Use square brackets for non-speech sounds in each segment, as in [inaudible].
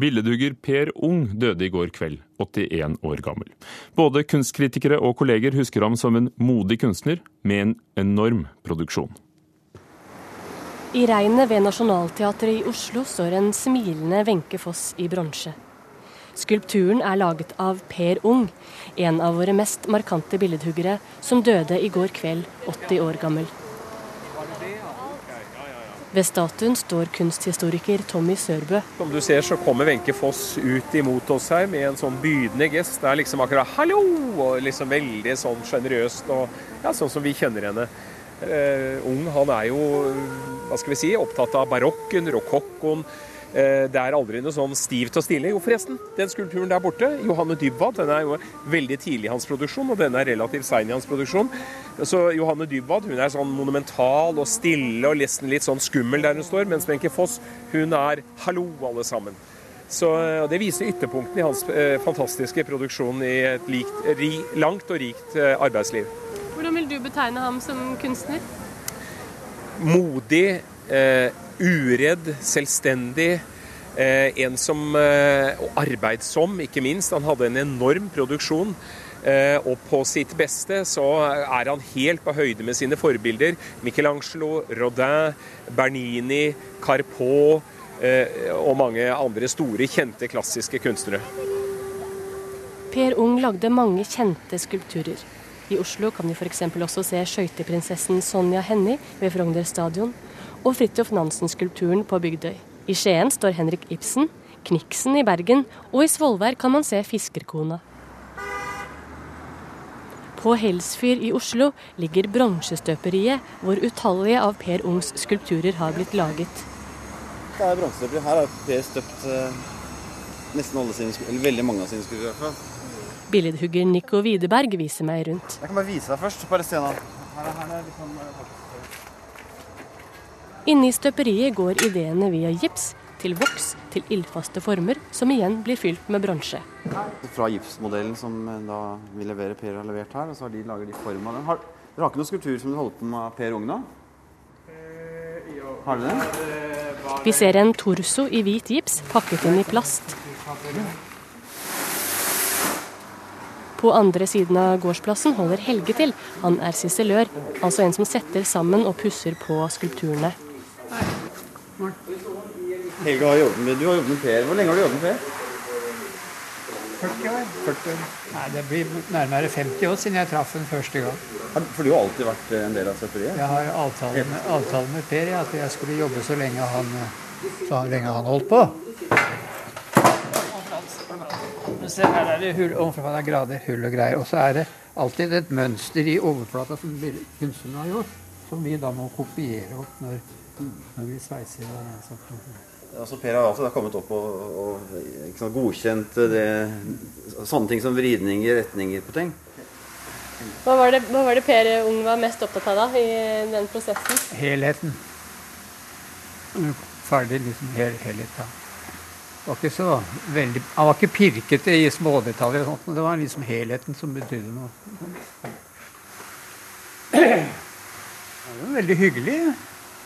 Billedhugger Per Ung døde i går kveld, 81 år gammel. Både kunstkritikere og kolleger husker ham som en modig kunstner med en enorm produksjon. I regnet ved Nationaltheatret i Oslo står en smilende Wenche Foss i bronse. Skulpturen er laget av Per Ung, en av våre mest markante billedhuggere, som døde i går kveld, 80 år gammel. Ved statuen står kunsthistoriker Tommy Sørbø. Som du ser så kommer Wenche Foss ut imot oss her med en sånn bydende gest. Det er liksom akkurat 'hallo!' og liksom veldig sånn sjenerøst og ja, sånn som vi kjenner henne. Uh, ung han er jo hva skal vi si, opptatt av barokken, rokokkoen, det er aldri noe sånn stivt og stille. Jo, forresten, den skulpturen der borte, Johanne Dybwad, den er jo veldig tidlig i hans produksjon, og denne er relativt sein i hans produksjon. Så Johanne Dybwad hun er sånn monumental og stille og nesten litt sånn skummel der hun står, mens Wenche Foss hun er hallo, alle sammen. Så Det viser ytterpunktene i hans eh, fantastiske produksjon i et likt, ri, langt og rikt eh, arbeidsliv. Hvordan vil du betegne ham som kunstner? Modig, eh, uredd, selvstendig. Eh, en som eh, Og arbeidsom, ikke minst. Han hadde en enorm produksjon. Eh, og på sitt beste så er han helt på høyde med sine forbilder. Michelangelo, Rodin, Bernini, Carpeau og mange andre store, kjente klassiske kunstnere. Per Ung lagde mange kjente skulpturer. I Oslo kan vi f.eks. også se skøyteprinsessen Sonja Hennie ved Frogner stadion, og Fridtjof Nansen-skulpturen på Bygdøy. I Skien står Henrik Ibsen, Kniksen i Bergen, og i Svolvær kan man se Fiskerkona. På Helsfyr i Oslo ligger bronsestøperiet, hvor utallige av Per Ungs skulpturer har blitt laget. Det er bronsestøperi. Her har Per støpt eh, nesten alle sine, eller veldig mange av sine skulpturer. Billedhugger Nico Widerberg viser meg rundt. Jeg kan bare vise deg først. Bare se nå. Her, her er liksom, Inne i støperiet går ideene via gips til voks til ildfaste former, som igjen blir fylt med bronse. Fra gipsmodellen som eh, da vi leverer Per har levert her, og så har de lager de form av den. Har, dere har ikke noen skulptur som du holder på med Per Ung da? Har dere det? Vi ser en torso i hvit gips pakket inn i plast. På andre siden av gårdsplassen holder Helge til. Han er sisselør, altså en som setter sammen og pusser på skulpturene. Helge har jobbet med, du har jobbet med Per. Hvor lenge har du jobbet med Per? 40 år. 40 år. Nei, Det blir nærmere 50 år siden jeg traff ham første gang. For du har alltid vært en del av søpperiet? Jeg har avtale med, avtale med Per ja, at jeg skulle jobbe så lenge han, så lenge han holdt på. Se, her er det hull, overflata grader, hull og greier. Og så er det alltid et mønster i overflata som kunstnerne har gjort, som vi da må kopiere opp når når vi sveiser sånt. Altså, per har altså kommet opp og, og sant, godkjent det, sånne ting som vridninger, retninger på ting. Hva var, det, hva var det Per Ung var mest opptatt av da, i den prosessen? Helheten. Ferdig liksom hel, helhet, da. Var ikke så veldig, han var ikke pirkete i smådetaljer, og sånt, men det var liksom helheten som betydde noe. [clears throat] Det var veldig hyggelig.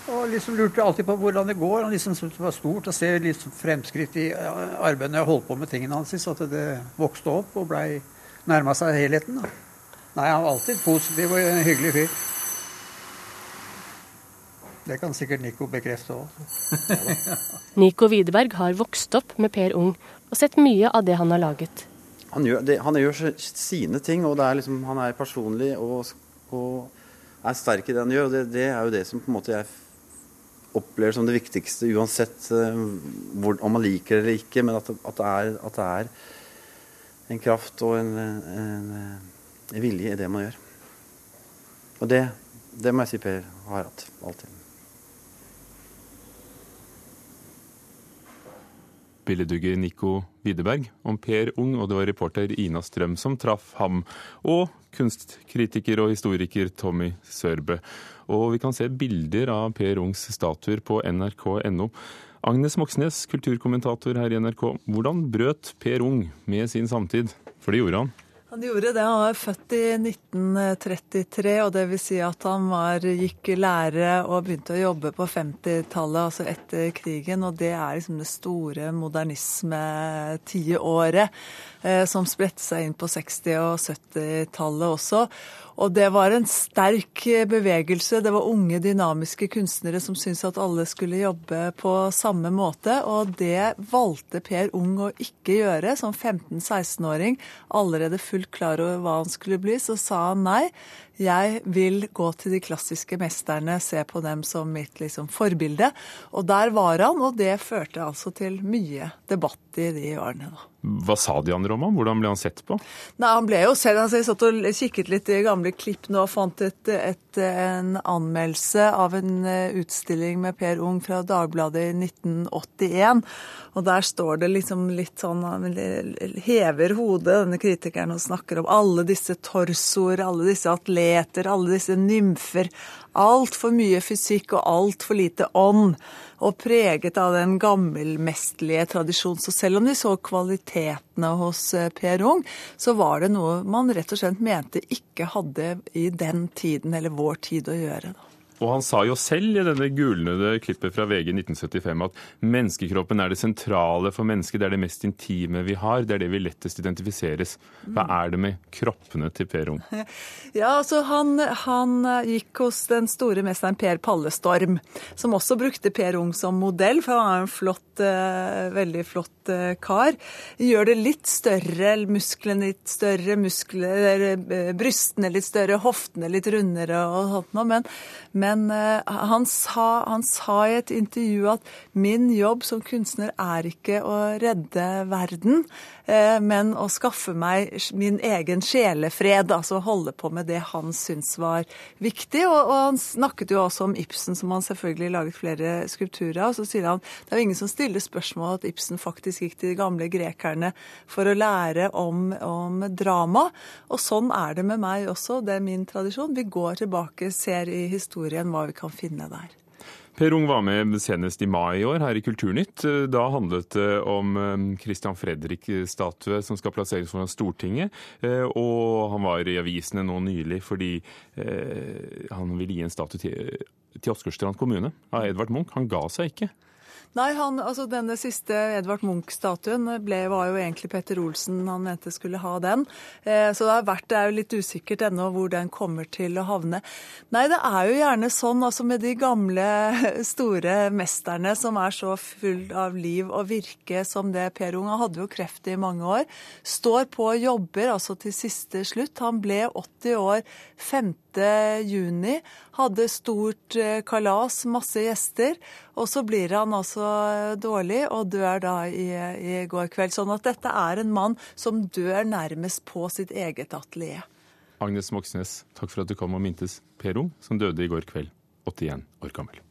Og liksom lurte alltid på hvordan det går. Han liksom syntes det var stort å se litt fremskritt i arbeidet når jeg holdt på med tingene hans. At det vokste opp og blei nærma seg helheten. Da. Nei, han var alltid positiv og en hyggelig fyr. Det kan sikkert Nico bekrefte òg. [laughs] Nico Widerberg har vokst opp med Per Ung og sett mye av det han har laget. Han gjør, det, han gjør sine ting, og er liksom, han er personlig og, og er sterk i det han gjør. og det, det er jo det som på en måte jeg opplever som det viktigste, uansett uh, hvor, om man liker det eller ikke, men at, at, det er, at, det er, en kraft og en, en, en vilje i det man gjør. Og det, det må jeg si Per har hatt alltid. Billedhugger Nico Widerberg om Per Ung, og det var reporter Ina Strøm som traff ham. Og kunstkritiker og historiker Tommy Sørbø. Og vi kan se bilder av Per Ungs statuer på nrk.no. Agnes Moxnes, kulturkommentator her i NRK. Hvordan brøt Per Ung med sin samtid? For det gjorde han. Han gjorde det. Han var født i 1933, og det vil si at han var, gikk lære og begynte å jobbe på 50-tallet, altså etter krigen. Og det er liksom det store modernisme-tiåret eh, som spredte seg inn på 60- og 70-tallet også. Og det var en sterk bevegelse. Det var unge, dynamiske kunstnere som syntes at alle skulle jobbe på samme måte. Og det valgte Per Ung å ikke gjøre. Som 15-16-åring, allerede fullt klar over hva han skulle bli, så sa han nei. Jeg vil gå til de klassiske mesterne, se på dem som mitt liksom, forbilde. Og der var han, og det førte altså til mye debatt i de årene. da. Hva sa de andre om ham? Hvordan ble han sett på? Nei, Han ble jo selv, altså Jeg satt og kikket litt i gamle klipp nå og fant et, et, en anmeldelse av en eh, utstilling med Per Ung fra Dagbladet i 1981. Og der står det liksom litt sånn Han hever hodet, denne kritikeren, og snakker om alle disse torsoer, alle disse atleter, alle disse nymfer. Altfor mye fysikk og altfor lite ånd. Og preget av den gammelmesterlige tradisjonen. Så selv om de så kvalitetene hos eh, Per Ung, så var det noe man rett og slett mente ikke hadde i den tiden, eller vår tid, å gjøre. da. Og han sa jo selv i denne gulnede klippet fra VG 1975 at menneskekroppen er det sentrale for mennesket, det er det mest intime vi har, det er det vi lettest identifiseres. Hva Mm. er det med kroppene til Per Ung? [laughs] Ja, altså han, han gikk hos den store mesteren Per Pallestorm, som også brukte Per Ung som modell, for han er en flott, eh, veldig flott eh, kar. Gjør det litt større, musklene litt større, muskler, eh, brystene litt større, hoftene litt rundere og sånt noe. Men, men eh, han, sa, han sa i et intervju at min jobb som kunstner er ikke å redde verden, eh, men å skaffe meg min egen sjelefred, altså holde på med det han syntes var viktig. Og, og han snakket jo også om Ibsen, som han selvfølgelig laget flere skulpturer av. Så sier han det er jo ingen som stiller spørsmål at Ibsen faktisk gikk til de gamle grekerne for å lære om, om drama. Og sånn er det med meg også, det er min tradisjon. Vi går tilbake, ser i historien hva vi kan finne der. Per Ung var med senest i mai i år her i Kulturnytt. Da handlet det om eh, Christian Fredrik-statue som skal plasseres foran Stortinget. Eh, Og han var i avisene nå nylig fordi eh, han ville gi en statue til, til Åsgårdstrand kommune av Edvard Munch. Han ga seg ikke. Nei, han, altså denne siste Edvard Munch-statuen var jo egentlig Petter Olsen han mente skulle ha den. Eh, så det, har vært, det er jo litt usikkert ennå hvor den kommer til å havne. Nei, det er jo gjerne sånn altså med de gamle, store mesterne som er så full av liv og virke som det Per Ung. Hadde jo kreft i mange år. Står på og jobber altså til siste slutt. Han ble 80 år 5. juni. Hadde stort eh, kalas, masse gjester. Og så blir han altså dårlig og dør da i, i går kveld. Sånn at dette er en mann som dør nærmest på sitt eget atelier. Agnes Moxnes, takk for at du kom og mintes Per Ung, som døde i går kveld, 81 år gammel.